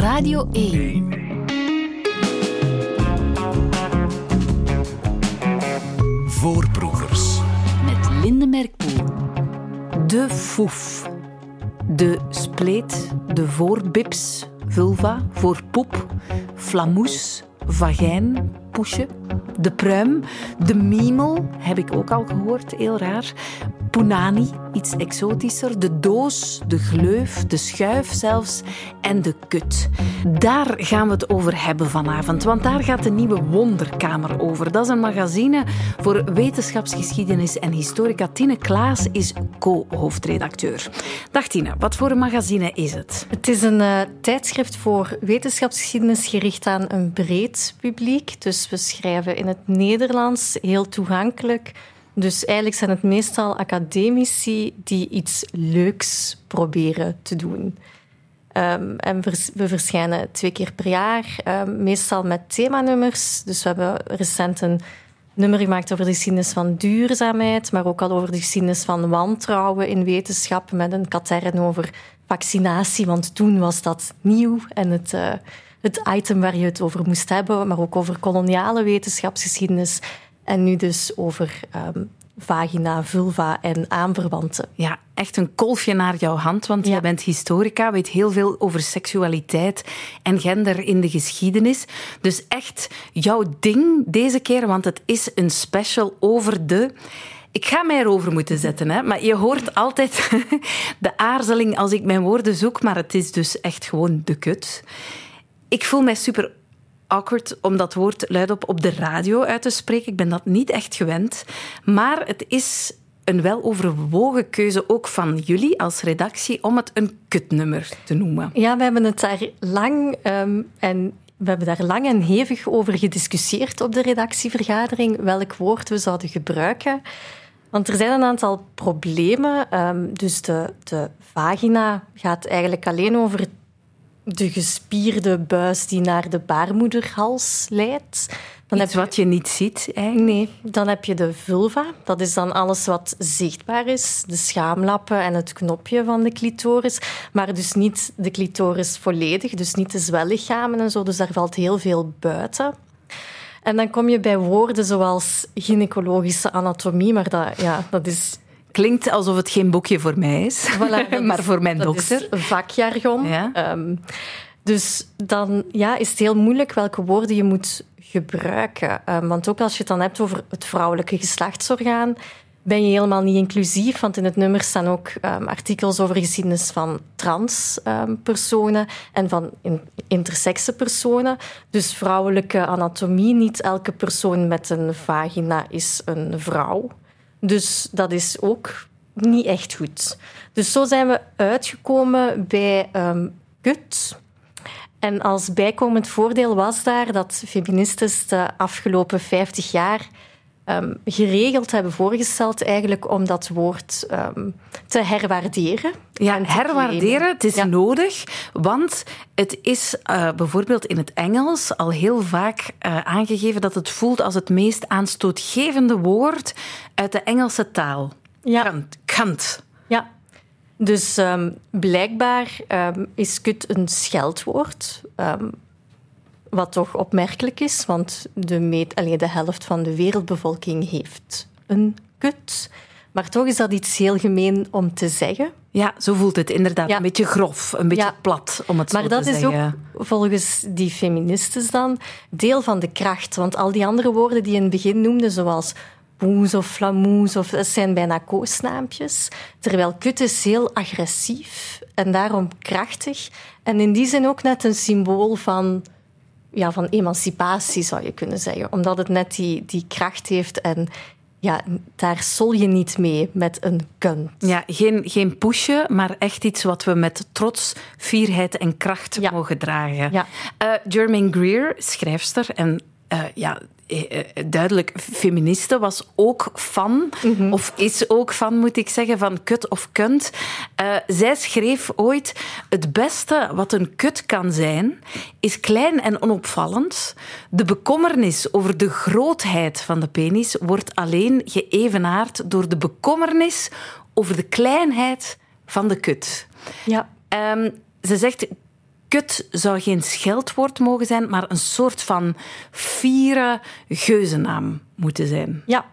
Radio 1. Voorproevers. Met Linde Merkpoel. De foef. De spleet, de voorbips, vulva, voorpoep, flamoes, vagijn, poesje. De pruim, de miemel, heb ik ook al gehoord, heel raar. Punani, iets exotischer. De doos, de gleuf, de schuif zelfs. En de kut. Daar gaan we het over hebben vanavond, want daar gaat de nieuwe Wonderkamer over. Dat is een magazine voor wetenschapsgeschiedenis en historica. Tine Klaas is co-hoofdredacteur. Dag Tine, wat voor een magazine is het? Het is een uh, tijdschrift voor wetenschapsgeschiedenis gericht aan een breed publiek. Dus we schrijven in het Nederlands, heel toegankelijk dus eigenlijk zijn het meestal academici die iets leuks proberen te doen. Um, en we verschijnen twee keer per jaar, um, meestal met themanummers. Dus we hebben recent een nummer gemaakt over de geschiedenis van duurzaamheid, maar ook al over de geschiedenis van wantrouwen in wetenschap, met een katern over vaccinatie, want toen was dat nieuw en het, uh, het item waar je het over moest hebben, maar ook over koloniale wetenschapsgeschiedenis en nu dus over um, vagina, vulva en aanverwanten. Ja, echt een kolfje naar jouw hand, want ja. jij bent historica, weet heel veel over seksualiteit en gender in de geschiedenis. Dus echt jouw ding deze keer, want het is een special over de... Ik ga mij erover moeten zetten, hè? maar je hoort altijd de aarzeling als ik mijn woorden zoek, maar het is dus echt gewoon de kut. Ik voel mij super awkward om dat woord luidop op de radio uit te spreken. Ik ben dat niet echt gewend. Maar het is een weloverwogen keuze ook van jullie als redactie om het een kutnummer te noemen. Ja, we hebben het daar lang um, en we hebben daar lang en hevig over gediscussieerd op de redactievergadering welk woord we zouden gebruiken. Want er zijn een aantal problemen. Um, dus de, de vagina gaat eigenlijk alleen over de gespierde buis die naar de baarmoederhals leidt. Dan Iets heb je... wat je niet ziet, eigenlijk? Nee. Dan heb je de vulva. Dat is dan alles wat zichtbaar is. De schaamlappen en het knopje van de clitoris. Maar dus niet de clitoris volledig. Dus niet de zwellichamen en zo. Dus daar valt heel veel buiten. En dan kom je bij woorden zoals gynaecologische anatomie. Maar dat, ja, dat is Klinkt alsof het geen boekje voor mij is, voilà, maar voor mijn dat dokter. Is vakjargon. Ja. Um, dus dan ja, is het heel moeilijk welke woorden je moet gebruiken. Um, want ook als je het dan hebt over het vrouwelijke geslachtsorgaan, ben je helemaal niet inclusief. Want in het nummer staan ook um, artikels over de geschiedenis van transpersonen en van in, intersexe personen. Dus vrouwelijke anatomie. Niet elke persoon met een vagina is een vrouw. Dus dat is ook niet echt goed. Dus zo zijn we uitgekomen bij um, kut. En als bijkomend voordeel was daar dat feministen de afgelopen 50 jaar um, geregeld hebben voorgesteld eigenlijk om dat woord um, te herwaarderen. Ja, herwaarderen, het is ja. nodig, want het is uh, bijvoorbeeld in het Engels al heel vaak uh, aangegeven dat het voelt als het meest aanstootgevende woord uit de Engelse taal. Ja. Kant. kant. Ja. Dus um, blijkbaar is kut een scheldwoord. Wat toch opmerkelijk is, want de, meet, allee, de helft van de wereldbevolking heeft een kut. Maar toch is dat iets heel gemeen om te zeggen. Ja, zo voelt het inderdaad. Ja. Een beetje grof, een beetje ja. plat, om het maar zo te zeggen. Maar dat is ook, volgens die feministen dan, deel van de kracht. Want al die andere woorden die je in het begin noemde, zoals poes of flamoes, of, dat zijn bijna koosnaampjes. Terwijl kut is heel agressief en daarom krachtig. En in die zin ook net een symbool van ja, van emancipatie, zou je kunnen zeggen. Omdat het net die, die kracht heeft en ja, daar sol je niet mee met een kunt. Ja, geen, geen pushen, maar echt iets wat we met trots, fierheid en kracht ja. mogen dragen. Ja. Uh, Germaine Greer, schrijfster en uh, ja, eh, duidelijk feministe, was ook fan, mm -hmm. of is ook fan, moet ik zeggen, van kut of kunt. Uh, zij schreef ooit: Het beste wat een kut kan zijn, is klein en onopvallend. De bekommernis over de grootheid van de penis wordt alleen geëvenaard door de bekommernis over de kleinheid van de kut. Ja. Um, ze zegt kut zou geen scheldwoord mogen zijn, maar een soort van fiere geuzennaam moeten zijn. Ja,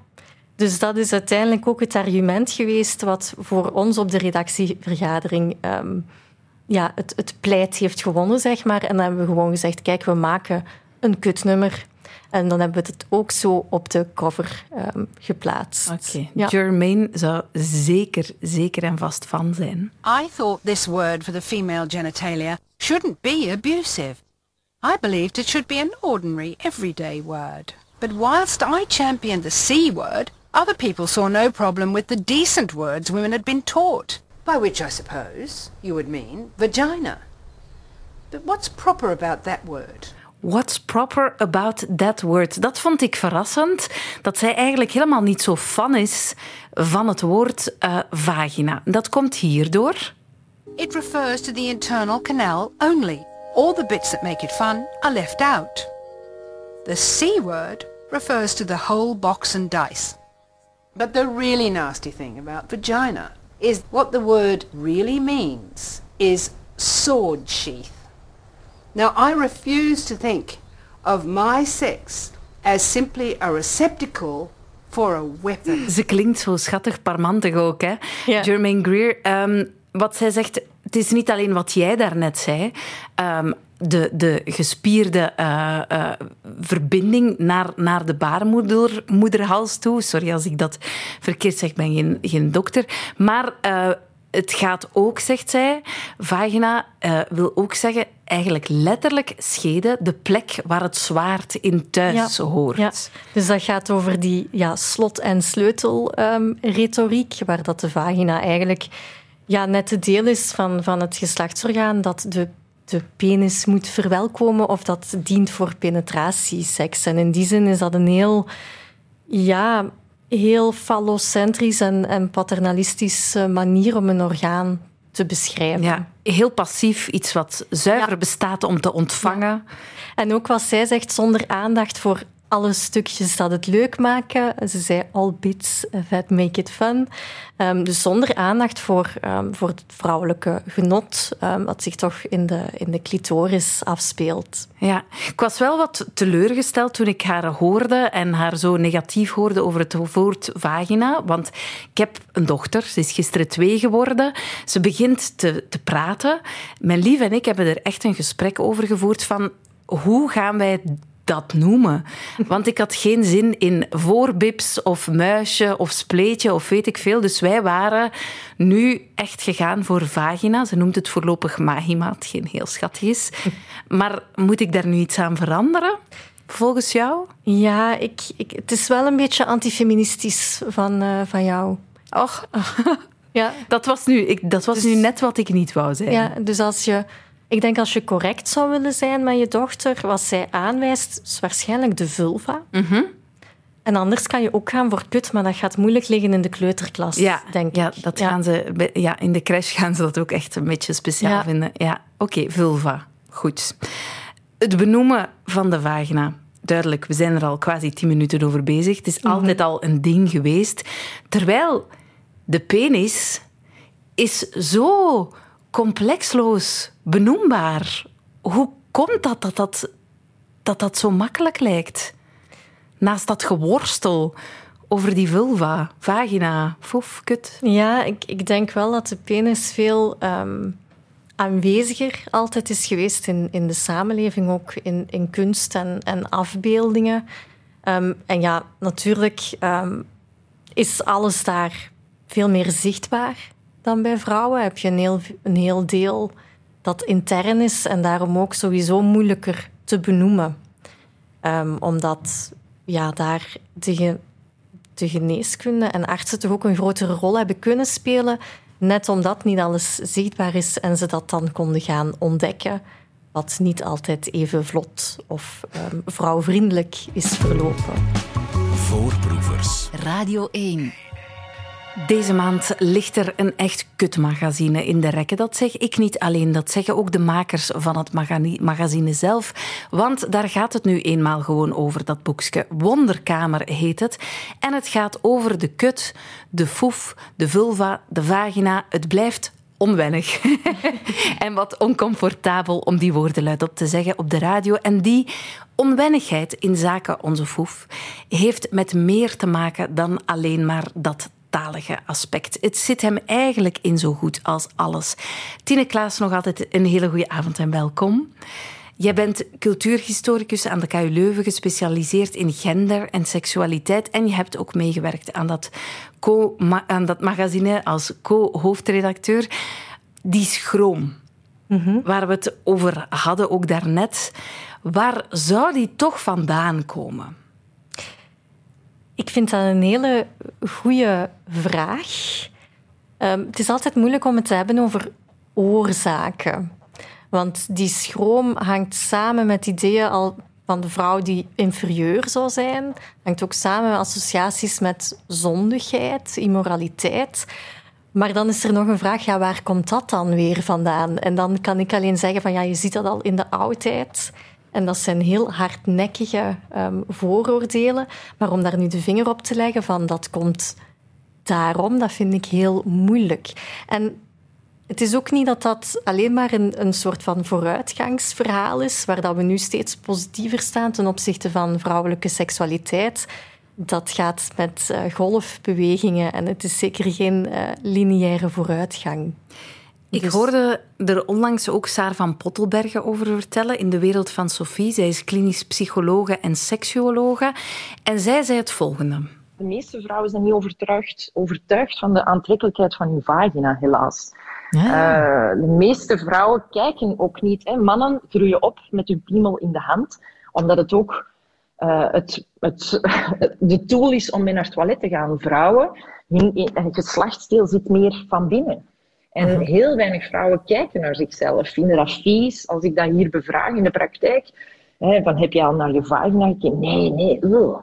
dus dat is uiteindelijk ook het argument geweest wat voor ons op de redactievergadering um, ja, het, het pleit heeft gewonnen, zeg maar. En dan hebben we gewoon gezegd, kijk, we maken een kutnummer. En dan hebben we het ook zo op de cover um, geplaatst. Oké. Okay. Germaine zou zeker, zeker en vast van zijn. I thought this word for the female genitalia shouldn't be abusive. I believed it should be an ordinary, everyday word. But whilst I championed the C word, other people saw no problem with the decent words women had been taught. By which I suppose you would mean vagina. But what's proper about that word? What's proper about that word? Dat vond ik verrassend, dat zij eigenlijk helemaal niet zo fan is van het woord uh, vagina. Dat komt hierdoor. It refers to the internal canal only. All the bits that make it fun are left out. The C word refers to the whole box and dice. But the really nasty thing about vagina is what the word really means is sword sheath. Now, I refuse to think of my sex as simply a receptacle for a weapon. Ze klinkt zo schattig parmantig ook, hè? Ja. Germaine Greer. Um, wat zij zegt, het is niet alleen wat jij daarnet zei. Um, de, de gespierde uh, uh, verbinding naar, naar de baarmoederhals toe. Sorry als ik dat verkeerd zeg, ik ben geen, geen dokter. Maar uh, het gaat ook, zegt zij, vagina wil ook zeggen eigenlijk letterlijk scheden, de plek waar het zwaard in thuis hoort. Ja. Dus dat gaat over die ja, slot- en sleutelretoriek, um, waar dat de vagina eigenlijk ja, net het deel is van, van het geslachtsorgaan dat de de penis moet verwelkomen of dat dient voor penetratieseks. En in die zin is dat een heel, ja, heel fallocentrisch en, en paternalistische manier om een orgaan te beschrijven. Ja, heel passief, iets wat zuiver bestaat om te ontvangen. En ook wat zij zegt, zonder aandacht voor alle stukjes dat het leuk maken. Ze zei all bits that make it fun. Um, dus zonder aandacht voor, um, voor het vrouwelijke genot, um, wat zich toch in de, in de clitoris afspeelt. Ja, ik was wel wat teleurgesteld toen ik haar hoorde en haar zo negatief hoorde over het woord vagina. Want ik heb een dochter, ze is gisteren twee geworden. Ze begint te, te praten. Mijn lief en ik hebben er echt een gesprek over gevoerd van hoe gaan wij dat noemen. Want ik had geen zin in voorbips of muisje of spleetje of weet ik veel. Dus wij waren nu echt gegaan voor vagina. Ze noemt het voorlopig magima, geen heel schattig is. Maar moet ik daar nu iets aan veranderen? Volgens jou? Ja, ik, ik, het is wel een beetje antifeministisch van, uh, van jou. Och, ja. dat was, nu, ik, dat was dus, nu net wat ik niet wou zijn. Ja, dus als je ik denk als je correct zou willen zijn met je dochter, wat zij aanwijst, is waarschijnlijk de vulva. Mm En anders kan je ook gaan voor kut, maar dat gaat moeilijk liggen in de kleuterklas, ja, denk ja, ik. Dat Gaan ze, ja, in de crash gaan ze dat ook echt een beetje speciaal vinden. Ja, oké, vulva. Goed. Het benoemen van de vagina. Duidelijk, we zijn er al quasi tien minuten over bezig. Het is mhm. altijd al een ding geweest. Terwijl de penis is zo complexloos benoembaar. Hoe komt dat dat dat, dat dat zo makkelijk lijkt? Naast dat geworstel over die vulva, vagina, foef, kut. Ja, ik, ik denk wel dat de penis veel um, aanweziger altijd is geweest in, in de samenleving, ook in, in kunst en, en afbeeldingen. Um, en ja, natuurlijk um, is alles daar veel meer zichtbaar dan bij vrouwen. Heb je een heel, een heel deel dat intern is en daarom ook sowieso moeilijker te benoemen. Um, omdat ja, daar de, de geneeskunde en artsen toch ook een grotere rol hebben kunnen spelen. Net omdat niet alles zichtbaar is en ze dat dan konden gaan ontdekken. Wat niet altijd even vlot of um, vrouwvriendelijk is verlopen. Voorproevers. Radio 1. Deze maand ligt er een echt kutmagazine in de rekken. Dat zeg ik niet alleen, dat zeggen ook de makers van het magazine zelf. Want daar gaat het nu eenmaal gewoon over, dat boekje. Wonderkamer heet het. En het gaat over de kut, de foef, de vulva, de vagina. Het blijft onwennig en wat oncomfortabel om die woorden luidop te zeggen op de radio. En die onwennigheid in zaken onze foef heeft met meer te maken dan alleen maar dat aspect. Het zit hem eigenlijk in zo goed als alles. Tine Klaas, nog altijd een hele goede avond en welkom. Jij bent cultuurhistoricus aan de KU Leuven, gespecialiseerd in gender en seksualiteit. En je hebt ook meegewerkt aan dat, co aan dat magazine als co-hoofdredacteur. Die schroom, mhm. waar we het over hadden ook daarnet, waar zou die toch vandaan komen? Ik vind dat een hele goede vraag. Um, het is altijd moeilijk om het te hebben over oorzaken. Want die schroom hangt samen met ideeën al van de vrouw die inferieur zou zijn. Hangt ook samen met associaties met zondigheid, immoraliteit. Maar dan is er nog een vraag, ja, waar komt dat dan weer vandaan? En dan kan ik alleen zeggen van ja, je ziet dat al in de oudheid. En dat zijn heel hardnekkige um, vooroordelen. Maar om daar nu de vinger op te leggen van dat komt daarom, dat vind ik heel moeilijk. En het is ook niet dat dat alleen maar een, een soort van vooruitgangsverhaal is, waar dat we nu steeds positiever staan ten opzichte van vrouwelijke seksualiteit. Dat gaat met uh, golfbewegingen en het is zeker geen uh, lineaire vooruitgang. Ik dus- hoorde er onlangs ook Saar van Pottelbergen over vertellen in de wereld van Sophie. Zij is klinisch psychologe en seksuologe. En zij zei het volgende. De meeste vrouwen zijn niet overtuigd, overtuigd van de aantrekkelijkheid van hun vagina, helaas. Eh, de meeste vrouwen kijken ook niet. Hè. Mannen groeien op met hun piemel in de hand, omdat het ook uh, het, het, de tool is om mee naar het toilet te gaan. Vrouwen, hun geslachtsdeel zit meer van binnen. En mhm. heel weinig vrouwen kijken naar zichzelf, vinden dat vies. Als ik dat hier bevraag in de praktijk, hè, van heb je al naar je vagina gekeken? Nee, nee, ugh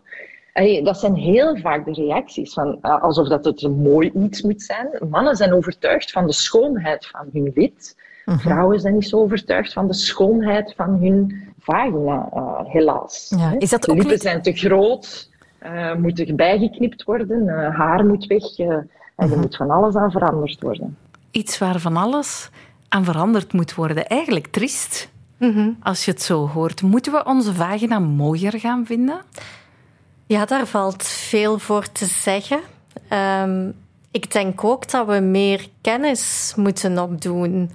dat zijn heel vaak de reacties, van, eh, alsof dat het een mooi iets moet zijn. Mannen zijn overtuigd van de schoonheid van hun wit. Mhm. Vrouwen zijn niet zo overtuigd van de schoonheid van hun vagina, uh, helaas. Ja, is dat ook lippen zijn te groot, uh, moeten bijgeknipt worden, haar moet weg. en er mhm. moet van alles aan veranderd worden. Iets waar van alles aan veranderd moet worden. Eigenlijk triest, mhm. als je het zo hoort. Moeten we onze vagina mooier gaan vinden? Ja, daar valt veel voor te zeggen. Um, ik denk ook dat we meer kennis moeten opdoen.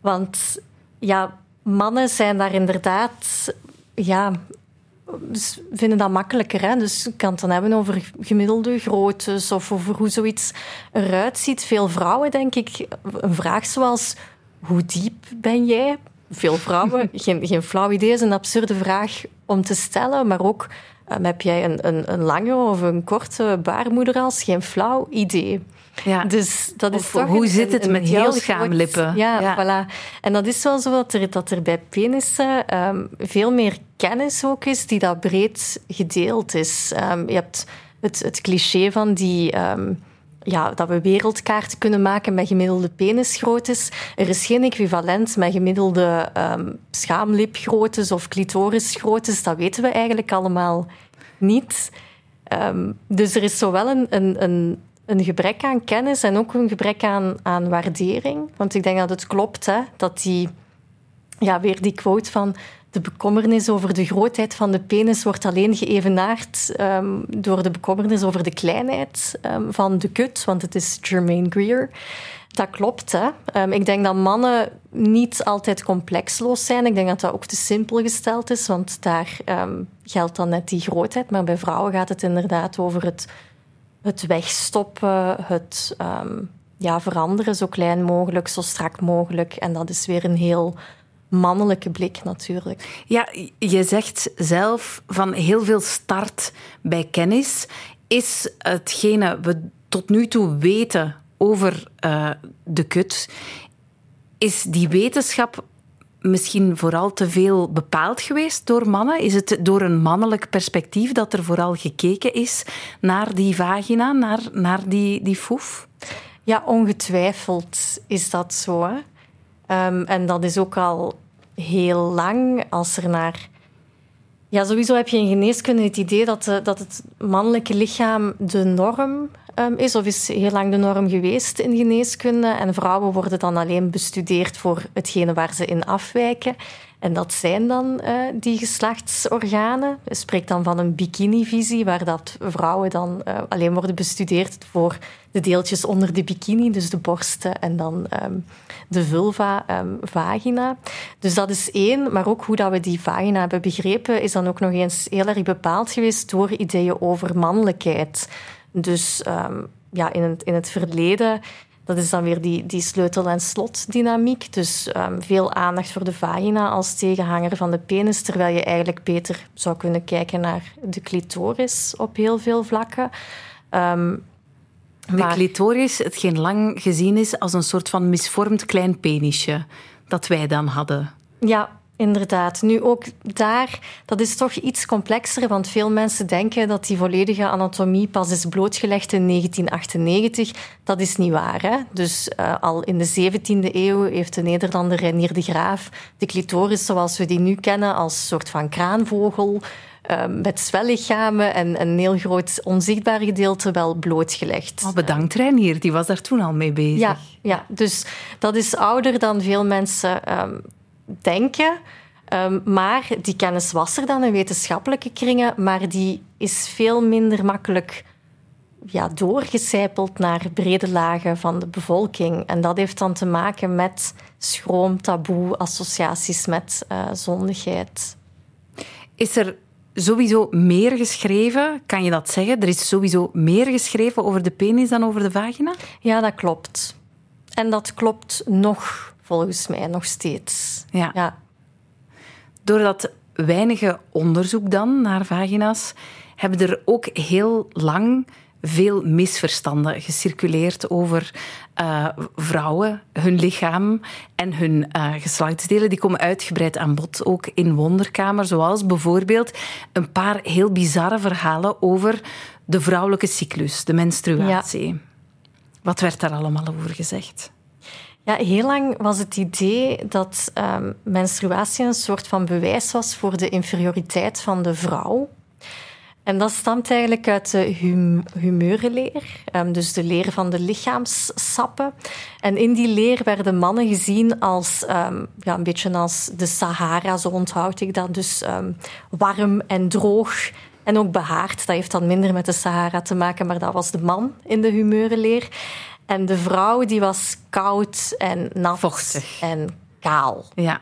Want ja, mannen zijn daar inderdaad... Ja, vinden dat makkelijker. Hè? Dus ik kan het dan hebben over gemiddelde groottes of over hoe zoiets eruit ziet. Veel vrouwen, denk ik, een vraag zoals... Hoe diep ben jij? Veel vrouwen, geen, geen flauw idee, is een absurde vraag om te stellen, maar ook Um, heb jij een, een, een, lange of een korte baarmoederhals? Geen flauw idee. Ja. Dus dat is toch hoe zit het met jouw schaamlippen? Ja, voilà. En dat is wel zo dat er, dat er bij penissen um, veel meer kennis ook is die dat breed gedeeld is. Um, je hebt het, het cliché van die ja, dat we wereldkaarten kunnen maken met gemiddelde penisgroottes. Er is geen equivalent met gemiddelde um, schaamlipgroottes of clitorisgroottes. Dat weten we eigenlijk allemaal niet. Um, dus er is zowel een, een, een, een, gebrek aan kennis en ook een gebrek aan, aan waardering. Want ik denk dat het klopt hè, dat die, ja, weer die quote van de bekommernis over de grootheid van de penis wordt alleen geëvenaard um, door de bekommernis over de kleinheid um, van de kut, want het is Germaine Greer. Dat klopt. Hè? Um, ik denk dat mannen niet altijd complexloos zijn. Ik denk dat dat ook te simpel gesteld is, want daar geldt dan net die grootheid. Maar bij vrouwen gaat het inderdaad over het, het wegstoppen, het ja, veranderen zo klein mogelijk, zo strak mogelijk. En dat is weer een heel mannelijke blik natuurlijk. Ja, je zegt zelf van heel veel start bij kennis is hetgene we tot nu toe weten over uh, de kut. Is die wetenschap misschien vooral te veel bepaald geweest door mannen? Is het door een mannelijk perspectief dat er vooral gekeken is naar die vagina, naar, naar die, die foef? Ja, ongetwijfeld is dat zo. Um, en dat is ook al heel lang. Als er naar. Ja, sowieso heb je in geneeskunde het idee dat, de, dat het mannelijke lichaam de norm um, is, of is heel lang de norm geweest in geneeskunde. En vrouwen worden dan alleen bestudeerd voor hetgene waar ze in afwijken. En dat zijn dan uh, die geslachtsorganen. Je spreekt dan van een bikini-visie, waar dat vrouwen dan uh, alleen worden bestudeerd voor de deeltjes onder de bikini, dus de borsten en dan um, de vulva, um, vagina. Dus dat is één, maar ook hoe dat we die vagina hebben begrepen, is dan ook nog eens heel erg bepaald geweest door ideeën over mannelijkheid. Dus um, ja, in het, in het verleden dat is dan weer die, die sleutel- en slotdynamiek. Dus um, veel aandacht voor de vagina als tegenhanger van de penis, terwijl je eigenlijk beter zou kunnen kijken naar de clitoris op heel veel vlakken. Um, de clitoris, hetgeen lang gezien is als een soort van misvormd klein penisje dat wij dan hadden. Ja, Inderdaad. Nu ook daar, dat is toch iets complexer, want veel mensen denken dat die volledige anatomie pas is blootgelegd in 1998. Dat is niet waar. Hè? Dus uh, al in de 17e eeuw heeft de Nederlander Renier de Graaf de clitoris zoals we die nu kennen als soort van kraanvogel uh, met zwellichamen en een heel groot onzichtbaar gedeelte wel blootgelegd. Oh, bedankt Renier, die was daar toen al mee bezig. Ja, ja, dus dat is ouder dan veel mensen um, denken. Um, maar die kennis was er dan in wetenschappelijke kringen, maar die is veel minder makkelijk ja, doorgecijpeld naar brede lagen van de bevolking. En dat heeft dan te maken met schroom, taboe, associaties met uh, zondigheid. Is er sowieso meer geschreven, kan je dat zeggen? Er is sowieso meer geschreven over de penis dan over de vagina? Ja, dat klopt. En dat klopt nog volgens mij nog steeds. Ja. ja. Door dat weinige onderzoek dan naar vagina's, hebben er ook heel lang veel misverstanden gecirculeerd over uh, vrouwen, hun lichaam en hun uh, geslachtsdelen. Die komen uitgebreid aan bod, ook in Wonderkamer. Zoals bijvoorbeeld een paar heel bizarre verhalen over de vrouwelijke cyclus, de menstruatie. Ja. Wat werd daar allemaal over gezegd? Ja, heel lang was het idee dat um, menstruatie een soort van bewijs was voor de inferioriteit van de vrouw. En dat stamt eigenlijk uit de hum humeurenleer, um, dus de leer van de lichaamssappen. En in die leer werden mannen gezien als um, ja, een beetje als de Sahara, zo onthoud ik dat. Dus warm en droog en ook behaard. Dat heeft dan minder met de Sahara te maken, maar dat was de man in de humeurenleer. En de vrouw die was koud en nat Vochtig. en kaal. Ja.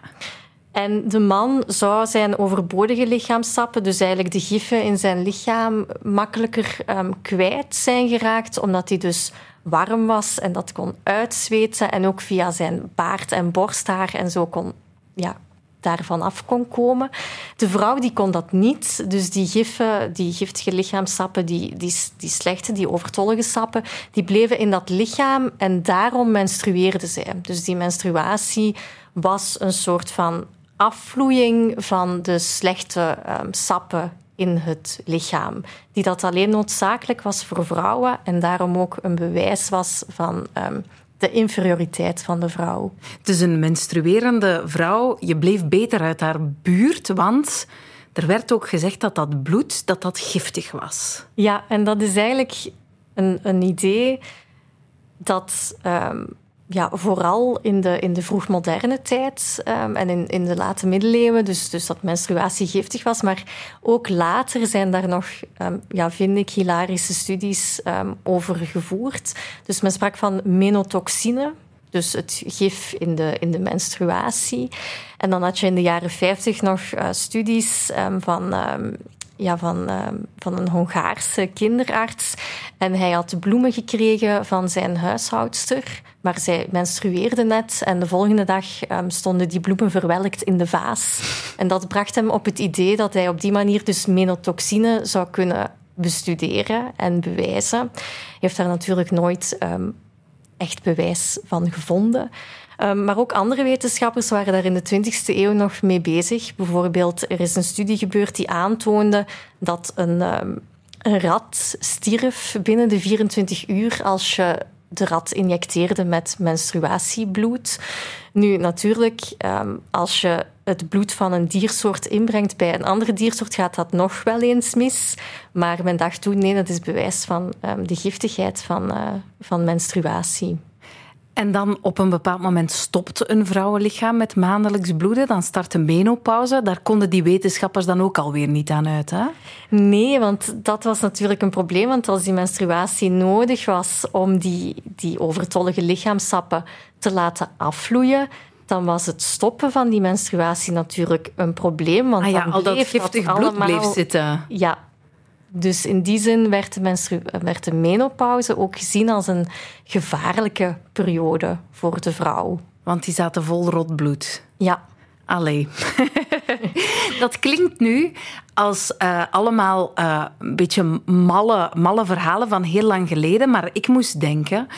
En de man zou zijn overbodige lichaamsappen, dus eigenlijk de giffen in zijn lichaam, makkelijker um, kwijt zijn geraakt, omdat hij dus warm was en dat kon uitzweten en ook via zijn baard en borsthaar en zo kon ja, daarvan af kon komen. De vrouw die kon dat niet. Dus die giffen, die giftige lichaamsappen, die, die, die slechte, die overtollige sappen, die bleven in dat lichaam en daarom menstrueerde zij. Dus die menstruatie was een soort van afvloeiing van de slechte um, sappen in het lichaam. Die dat alleen noodzakelijk was voor vrouwen en daarom ook een bewijs was van um, de inferioriteit van de vrouw. Dus een menstruerende vrouw, je bleef beter uit haar buurt, want er werd ook gezegd dat dat bloed dat dat giftig was. Ja, en dat is eigenlijk een, een idee dat um, ja, vooral in de, in de vroegmoderne tijd um, en in, in de late middeleeuwen, dus, dus dat menstruatie giftig was. Maar ook later zijn daar nog, um, ja, vind ik, hilarische studies um, over gevoerd. Dus men sprak van menotoxine, dus het gif in de, in de menstruatie. En dan had je in de jaren 50 nog uh, studies van ja, van, uh, van een Hongaarse kinderarts. En hij had bloemen gekregen van zijn huishoudster. Maar zij menstrueerde net en de volgende dag um, stonden die bloemen verwelkt in de vaas. En dat bracht hem op het idee dat hij op die manier dus menotoxine zou kunnen bestuderen en bewijzen. Hij heeft daar natuurlijk nooit um, echt bewijs van gevonden. Um, maar ook andere wetenschappers waren daar in de 20e eeuw nog mee bezig. Bijvoorbeeld, er is een studie gebeurd die aantoonde dat een, um, een rat stierf binnen de 24 uur als je de rat injecteerde met menstruatiebloed. Nu, natuurlijk, ehm, als je het bloed van een diersoort inbrengt bij een andere diersoort, gaat dat nog wel eens mis. Maar men dacht toen, nee, dat is bewijs van ehm, de giftigheid van, uh, van menstruatie. En dan op een bepaald moment stopt een vrouwenlichaam met maandelijks bloeden. Dan start een menopauze. Daar konden die wetenschappers dan ook alweer niet aan uit, hè? Nee, want dat was natuurlijk een probleem. Want als die menstruatie nodig was om die, die overtollige lichaamsappen te laten afvloeien, dan was het stoppen van die menstruatie natuurlijk een probleem. Want ah ja, al dat giftig bloed allemaal... bleef zitten. Ja, dus in die zin werd de, werd de menopauze ook gezien als een gevaarlijke periode voor de vrouw. Want die zaten vol rot bloed. Ja. Allee. dat klinkt nu als uh, allemaal uh, een beetje malle, malle verhalen van heel lang geleden. Maar ik moest denken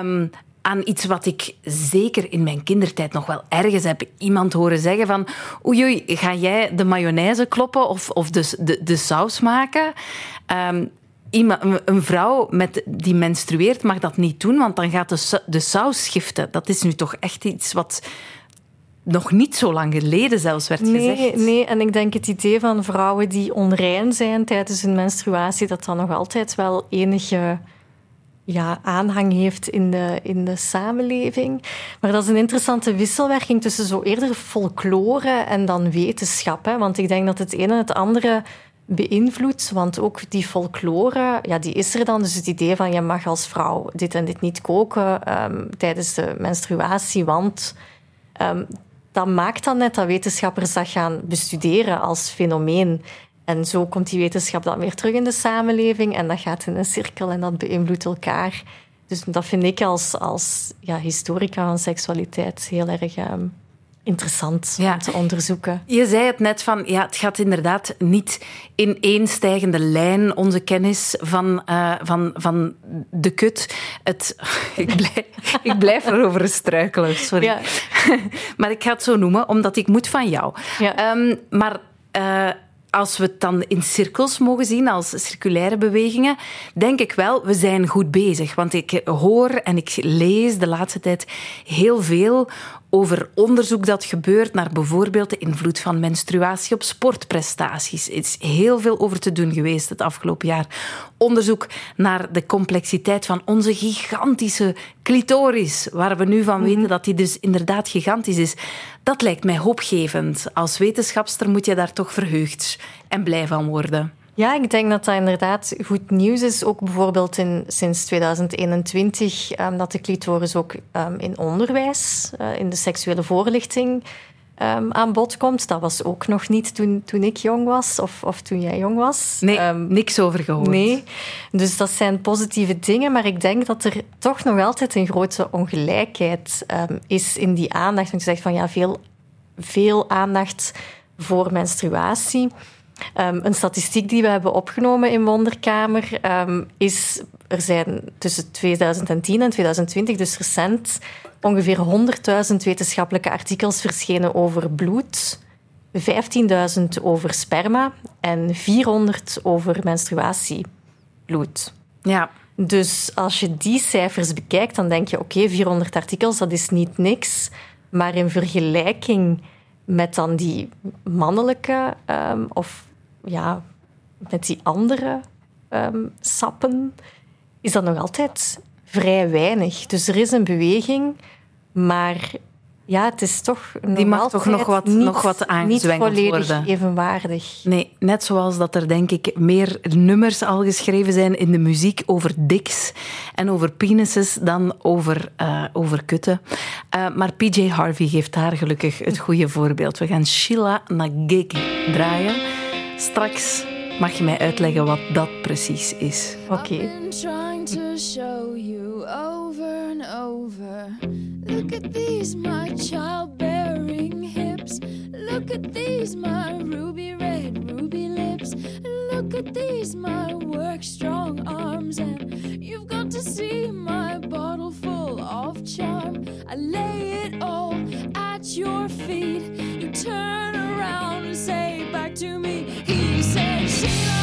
um, aan iets wat ik zeker in mijn kindertijd nog wel ergens heb iemand horen zeggen van oei oei, ga jij de mayonaise kloppen of, of de, de, de saus maken? Um, een vrouw met, die menstrueert mag dat niet doen, want dan gaat de, de saus schiften. Dat is nu toch echt iets wat nog niet zo lang geleden zelfs werd nee, gezegd. Nee, en ik denk het idee van vrouwen die onrein zijn tijdens hun menstruatie, dat dat nog altijd wel enige ja, aanhang heeft in de, in de samenleving. Maar dat is een interessante wisselwerking tussen zo eerder folklore en dan wetenschap. Hè? Want ik denk dat het ene het andere beïnvloedt. Want ook die folklore, ja, die is er dan. Dus het idee van je mag als vrouw dit en dit niet koken um, tijdens de menstruatie, want um, dat maakt dan net dat wetenschappers dat gaan bestuderen als fenomeen. En zo komt die wetenschap dan weer terug in de samenleving en dat gaat in een cirkel en dat beïnvloedt elkaar. Dus dat vind ik als, als ja, historica van seksualiteit heel erg um, interessant om te onderzoeken. Je zei het net van, ja, het gaat inderdaad niet in één stijgende lijn, onze kennis van, uh, van, van de kut. Het, ik, blijf, ik blijf erover struikelen, sorry. Ja. maar ik ga het zo noemen, omdat ik moet van jou. Ja. Um, maar... Uh, als we het dan in cirkels mogen zien, als circulaire bewegingen, denk ik wel, we zijn goed bezig. Want ik hoor en ik lees de laatste tijd heel veel over onderzoek dat gebeurt naar bijvoorbeeld de invloed van menstruatie op sportprestaties. Er is heel veel over te doen geweest het afgelopen jaar. Onderzoek naar de complexiteit van onze gigantische clitoris, waar we nu van mhm. weten dat die dus inderdaad gigantisch is. Dat lijkt mij hoopgevend. Als wetenschapster moet je daar toch verheugd en blij van worden. Ja, ik denk dat dat inderdaad goed nieuws is. Ook bijvoorbeeld in, sinds 2021 um, ehm, dat de clitoris ook um, in onderwijs, uh, in de seksuele voorlichting, um, aan bod komt. Dat was ook nog niet toen, toen ik jong was of, of toen jij jong was. Nee, niks over gehoord. Nee, dus dat zijn positieve dingen. Maar ik denk dat er toch nog altijd een grote ongelijkheid is in die aandacht. Want je zegt van ja, veel, veel aandacht voor menstruatie. Um, een statistiek die we hebben opgenomen in Wonderkamer um, is... Er zijn tussen 2010 en 2020, dus recent, ongeveer 100.000 wetenschappelijke artikels verschenen over bloed, 15.000 over sperma en 400 over menstruatiebloed. Ja. Dus als je die cijfers bekijkt, dan denk je: oké, 400 artikels, dat is niet niks. Maar in vergelijking met dan die mannelijke um, of ja, met die andere um, sappen is dat nog altijd vrij weinig. Dus er is een beweging, maar ja, het is toch nog Die mag toch nog wat, niet, nog wat aangezwengeld niet worden. evenwaardig. Nee, net zoals dat er denk ik meer nummers al geschreven zijn in de muziek over dicks en over penises dan over, uh, over kutten. Uh, maar PJ Harvey geeft daar gelukkig het goede voorbeeld. We gaan Sheila Nagegi draaien. Straks mag je mij uitleggen wat dat precies is. Oké. Okay. Look at these, my childbearing hips. Look at these, my ruby red, ruby lips. Look at these, my work strong arms. And you've got to see my bottle full of charm. I lay it all at your feet. You turn around and say back to me, he said, Sheila,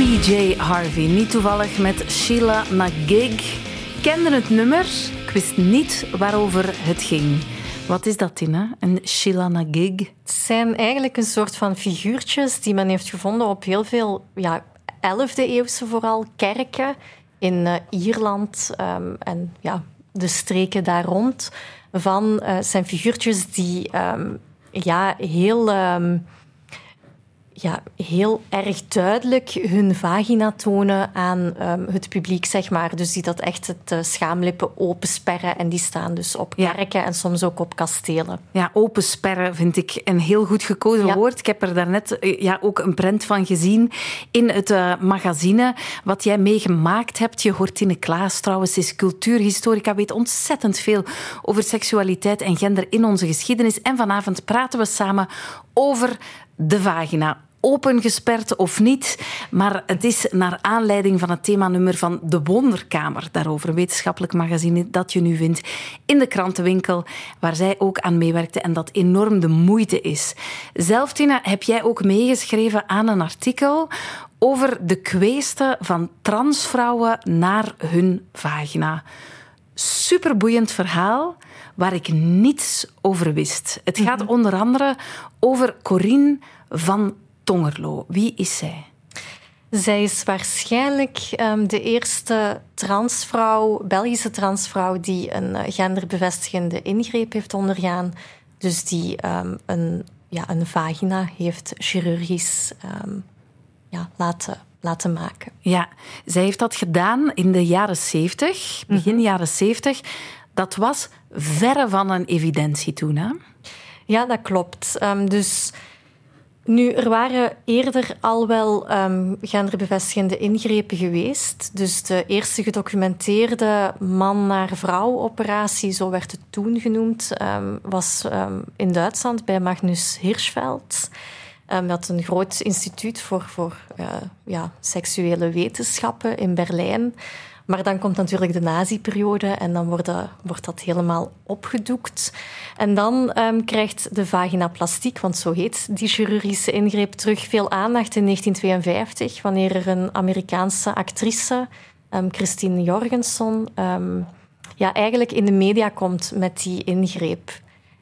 PJ Harvey. Niet toevallig met Sheila Nagig. Kende het nummer, ik wist niet waarover het ging. Wat is dat, Tina? Een Sheila Nagig? Het zijn eigenlijk een soort van figuurtjes die men heeft gevonden op heel veel ja, 11e eeuwse vooral kerken in uh, Ierland um, en ja, de streken daar rond. Van uh, zijn figuurtjes die um, ja, heel. Um, ja, heel erg duidelijk hun vagina tonen aan um, het publiek, zeg maar. Dus die dat echt het uh, schaamlippen opensperren. En die staan dus op kerken en soms ook op kastelen. Ja, opensperren vind ik een heel goed gekozen ja. woord. Ik heb er daarnet uh, ja, ook een print van gezien in het uh, magazine. Wat jij meegemaakt hebt. Je hoort Tine Klaas trouwens, is cultuurhistorica, weet ontzettend veel over seksualiteit en gender in onze geschiedenis. En vanavond praten we samen over de vagina opengesperd of niet. Maar het is naar aanleiding van het themanummer van De Wonderkamer. Daarover een wetenschappelijk magazine dat je nu vindt in de krantenwinkel, waar zij ook aan meewerkte en dat enorm de moeite is. Zelf, Tina, heb jij ook meegeschreven aan een artikel over de kweesten van transvrouwen naar hun vagina. Superboeiend verhaal waar ik niets over wist. Het gaat mm-hmm. onder andere over Corine van Tongerlo. Wie is zij? Zij is waarschijnlijk um, de eerste transvrouw, Belgische transvrouw, die een uh, genderbevestigende ingreep heeft ondergaan. Dus die um, een, ja, een vagina heeft chirurgisch um, ja, laten, laten maken. Ja, zij heeft dat gedaan in de jaren 70, begin mm-hmm. jaren 70. Dat was verre van een evidentie toen, hè? Ja, dat klopt. dus nu, er waren eerder al wel um, genderbevestigende ingrepen geweest. Dus de eerste gedocumenteerde man-naar-vrouw-operatie, zo werd het toen genoemd, um, was um, in Duitsland bij Magnus Hirschfeld. Dat een groot instituut voor, voor uh, ja, seksuele wetenschappen in Berlijn. Maar dan komt natuurlijk de nazi-periode en dan wordt, wordt, dat helemaal opgedoekt. En dan um, krijgt de vaginaplastiek, want zo heet die chirurgische ingreep, terug veel aandacht in 1952, wanneer er een Amerikaanse actrice, um, Christine Jorgensen, um, ja, eigenlijk in de media komt met die ingreep.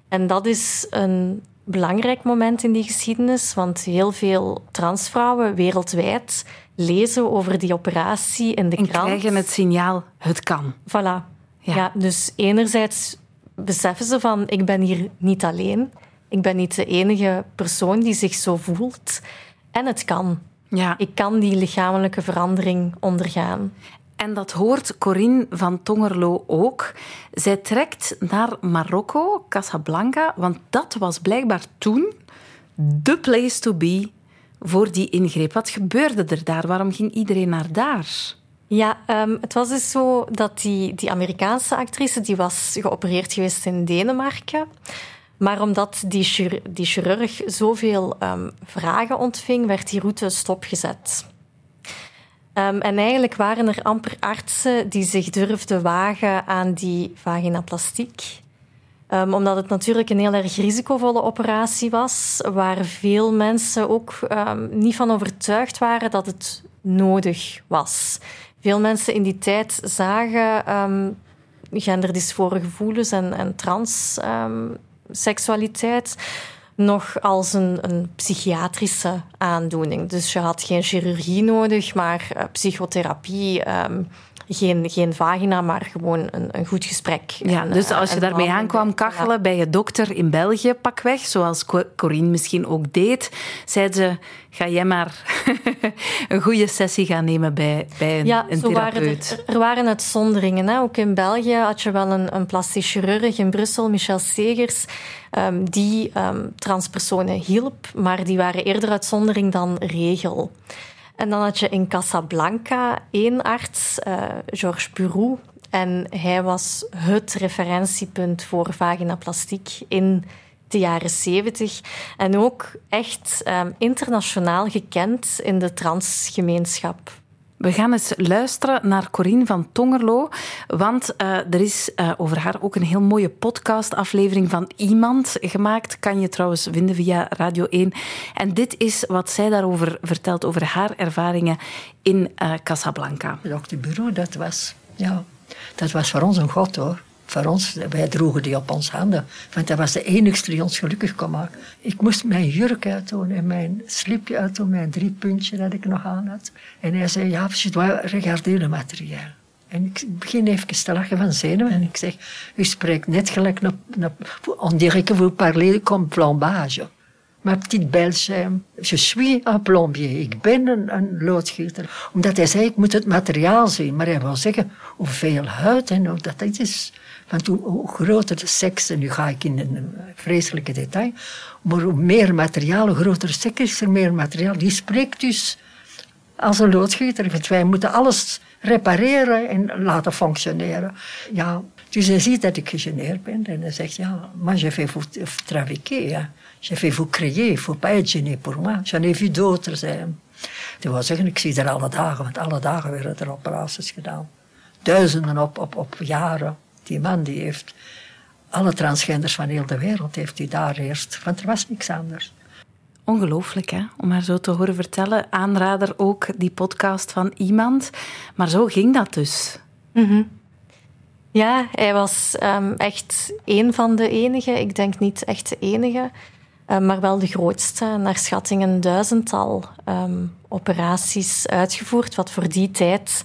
En dat is een belangrijk moment in die geschiedenis, want heel veel transvrouwen wereldwijd lezen over die operatie in de en krant. krijgen het signaal, het kan. Voilà. Ja. ja. dus enerzijds beseffen ze van, ik ben hier niet alleen. Ik ben niet de enige persoon die zich zo voelt. En het kan. Ja. Ik kan die lichamelijke verandering ondergaan. En dat hoort Corinne van Tongerlo ook. Zij trekt naar Marokko, Casablanca, want dat was blijkbaar toen de place to be voor die ingreep. Wat gebeurde er daar? Waarom ging iedereen naar daar? Ja, um, het was dus zo dat die, die Amerikaanse actrice die was geopereerd geweest in Denemarken. Maar omdat die, die chirurg zoveel um, vragen ontving, werd die route stopgezet. Um, en eigenlijk waren er amper artsen die zich durfden wagen aan die vaginaplastiek. Um, omdat het natuurlijk een heel erg risicovolle operatie was, waar veel mensen ook um, niet van overtuigd waren dat het nodig was. Veel mensen in die tijd zagen um, genderdysfore gevoelens en, en transseksualiteit nog als een, een, psychiatrische aandoening. Dus je had geen chirurgie nodig, maar uh, psychotherapie geen, geen vagina, maar gewoon een, een goed gesprek. Ja, en, dus als je daarmee aankwam kachelen ja. bij je dokter in België, pakweg, zoals Corine misschien ook deed, zei ze, ga jij maar een goede sessie gaan nemen bij, bij een, ja, een zo therapeut. Waren er, er, waren uitzonderingen. Hè. Ook in België had je wel een, een plastisch chirurg in Brussel, Michel Segers, um, die um, transpersonen hielp, maar die waren eerder uitzondering dan regel. En dan had je in Casablanca één arts, uh, Georges Burou. En hij was het referentiepunt voor vaginaplastiek in de jaren zeventig. En ook echt um, internationaal gekend in de transgemeenschap. We gaan eens luisteren naar Corine van Tongerlo, want uh, er is uh, over haar ook een heel mooie podcastaflevering van Iemand gemaakt. Kan je trouwens vinden via Radio 1. En dit is wat zij daarover vertelt, over haar ervaringen in uh, Casablanca. De bureau, dat was, ja, dat was voor ons een god hoor voor ons, wij droegen die op ons handen. Want dat was de enigste die ons gelukkig kon maken. Ik moest mijn jurk uitdoen en mijn slipje uitdoen, mijn drie puntje dat ik nog aan had. En hij zei, ja, je doit regarder le materiaal. En ik begin even te lachen van zenuwen en ik zeg, u spreekt net gelijk, on dirait que vous parlez comme plombage. Ma petite Belge, je suis un plombier. Ik ben een, een loodgieter. Omdat hij zei, ik moet het materiaal zien. Maar hij wil zeggen, hoeveel huid en hoe dat is. Want hoe, groter de seks, en nu ga ik in een vreselijke detail, maar hoe meer materiaal, hoe groter de seks is er meer materiaal. Die spreekt dus als een loodgieter. Want wij moeten alles repareren en laten functioneren. Ja, dus hij ziet dat ik gegeneerd ben en hij zegt, ja, maar je vais vous trafiquer. Ja. Je vais vous créer, faut pas être gêné pour moi. J'en ai vu d'autres. Dat wil zeggen, ik zie er alle dagen, want alle dagen werden er operaties gedaan. Duizenden op, op, op jaren. Die man die heeft alle transgenders van heel de wereld heeft hij daar eerst, want er was niks anders. Ongelooflijk, hè? Om haar zo te horen vertellen. Aanrader ook die podcast van iemand. Maar zo ging dat dus. Mm Ja, hij was um, echt één van de enigen. Ik denk niet echt de enige, um, maar wel de grootste. Naar schatting een duizendtal um, operaties uitgevoerd, wat voor die tijd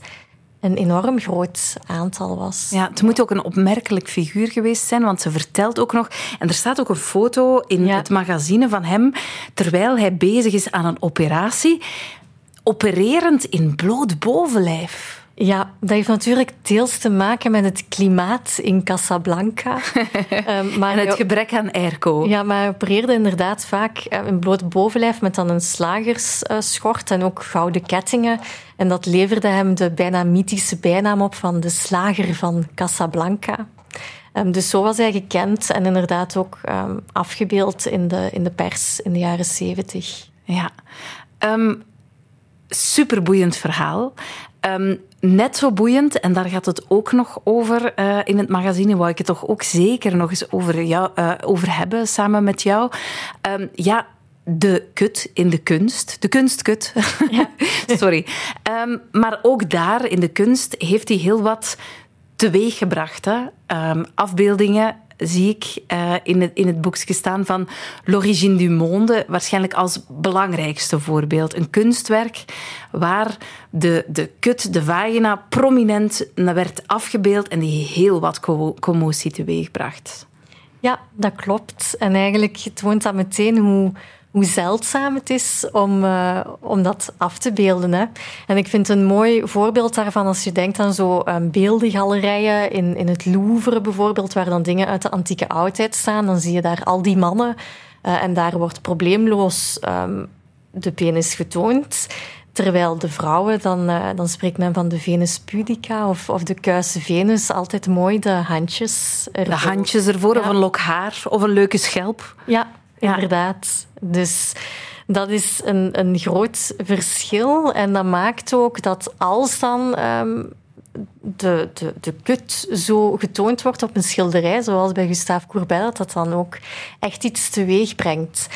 een enorm groot aantal was. Ja, het moet ook een opmerkelijk figuur geweest zijn, want ze vertelt ook nog... En er staat ook een foto in het magazine van hem, terwijl hij bezig is aan een operatie, opererend in bloot bovenlijf. Ja, dat heeft natuurlijk deels te maken met het klimaat in Casablanca. um, maar en het gebrek aan airco. Ja, maar hij opereerde inderdaad vaak uh, in bloot bovenlijf met dan een slagersschort en ook gouden kettingen. En dat leverde hem de bijna mythische bijnaam op van de slager van Casablanca. Um, dus zo was hij gekend en inderdaad ook um, afgebeeld in de, in de pers in de jaren zeventig. Ja. Superboeiend verhaal. Um, net zo boeiend, en daar gaat het ook nog over uh, in het magazine, wou ik het toch ook zeker nog eens over, jou, uh, over hebben samen met jou. Um, ja, de kut in de kunst. De kunstkut. Ja. Sorry. Um, maar ook daar in de kunst heeft hij heel wat teweeggebracht. Hè? Um, afbeeldingen zie ik uh, in, het, in het staan van L'origine du monde, waarschijnlijk als belangrijkste voorbeeld. Een kunstwerk waar de, de kut, de vagina, prominent werd afgebeeld en die heel wat commotie teweegbracht. Ja, dat klopt. En eigenlijk toont dat meteen hoe hoe zeldzaam het is om, uh, om dat af te beelden. Hè. En ik vind een mooi voorbeeld daarvan als je denkt aan zo um, beeldengalerijen in, in het Louvre bijvoorbeeld, waar dan dingen uit de antieke oudheid staan. Dan zie je daar al die mannen uh, en daar wordt probleemloos um, de penis getoond. Terwijl de vrouwen, dan, uh, dan spreekt men van de Venus pudica of, of de kuisse Venus. Altijd mooi de handjes ervoor. De handjes ervoor, ja. of een lok haar, of een leuke schelp. Ja, inderdaad. Dus dat is een, een groot verschil. En dat maakt ook dat als dan um, de, de, de kut zo getoond wordt op een schilderij, zoals bij Gustave Courbet, dat dat dan ook echt iets teweeg brengt.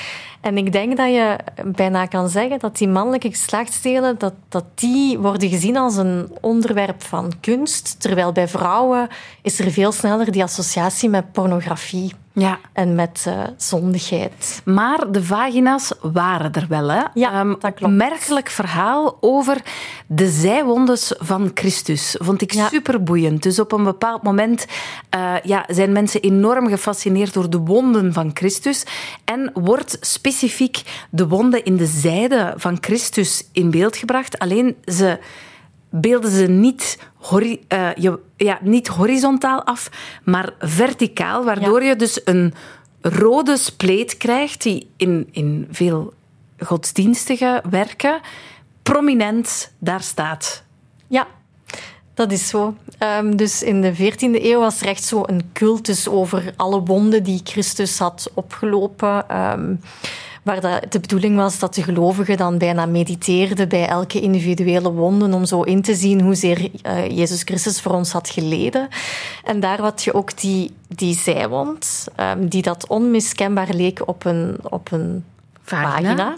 En ik denk dat je bijna kan zeggen dat die mannelijke geslachtsdelen dat, dat die worden gezien als een onderwerp van kunst, terwijl bij vrouwen is er veel sneller die associatie met pornografie. Ja. En met uh, zondigheid. Maar de vagina's waren er wel, hè? Ja, um, dat klopt. Merkelijk verhaal over de zijwondes van Christus. Vond ik ja. superboeiend. Dus op een bepaald moment uh, ja, zijn mensen enorm gefascineerd door de wonden van Christus. En wordt specifiek de wonden in de zijde van Christus in beeld gebracht. Alleen ze beelden ze niet, hori uh, je, ja, niet horizontaal af, maar verticaal, waardoor ja. je dus een rode spleet krijgt die in, in veel godsdienstige werken prominent daar staat. Ja, dat is zo. Um, dus in de 14e eeuw was er echt zo een cultus over alle wonden die Christus had opgelopen. Um, waar dat de bedoeling was dat de gelovigen dan bijna mediteerden bij elke individuele wonde om zo in te zien hoezeer uh, Jezus Christus voor ons had geleden. En daar had je ook die, die zijwond, um, die dat onmiskenbaar leek op een, op een vagina.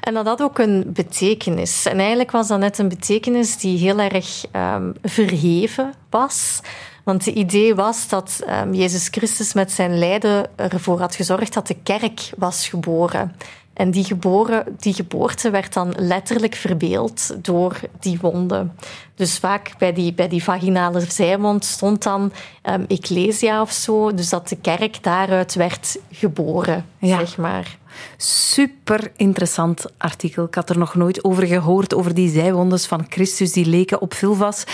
En dat had ook een betekenis. En eigenlijk was dat net een betekenis die heel erg um, verheven was. Want het idee was dat um, Jezus Christus met zijn lijden ervoor had gezorgd dat de kerk was geboren. En die, geboren, die geboorte werd dan letterlijk verbeeld door die wonden. Dus vaak bij die, bij die vaginale zijwond stond dan um, Ecclesia of zo. Dus dat de kerk daaruit werd geboren, zeg maar. Super interessant artikel. Ik had er nog nooit over gehoord, over die zijwondes van Christus die leken op Vulvas.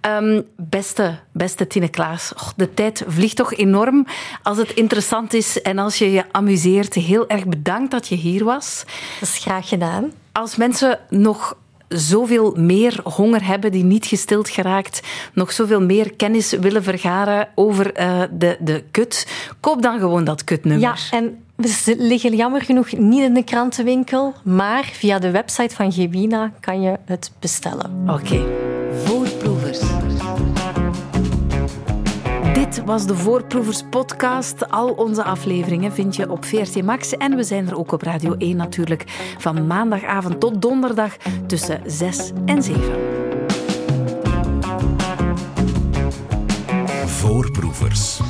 Um, beste, beste Tine Klaas, de tijd vliegt toch enorm als het interessant is en als je je amuseert. Heel erg bedankt dat je hier was. Dat is graag gedaan. Als mensen nog zoveel meer honger hebben die niet gestild geraakt, nog zoveel meer kennis willen vergaren over uh, de, de kut, koop dan gewoon dat kutnummer. Ja, en ze liggen jammer genoeg niet in de krantenwinkel, maar via de website van Gewina kan je het bestellen. Oké, okay. Was de Voorproevers podcast. Al onze afleveringen vind je op VRT Max en we zijn er ook op Radio 1 natuurlijk van maandagavond tot donderdag tussen 6 en 7. Voorproevers.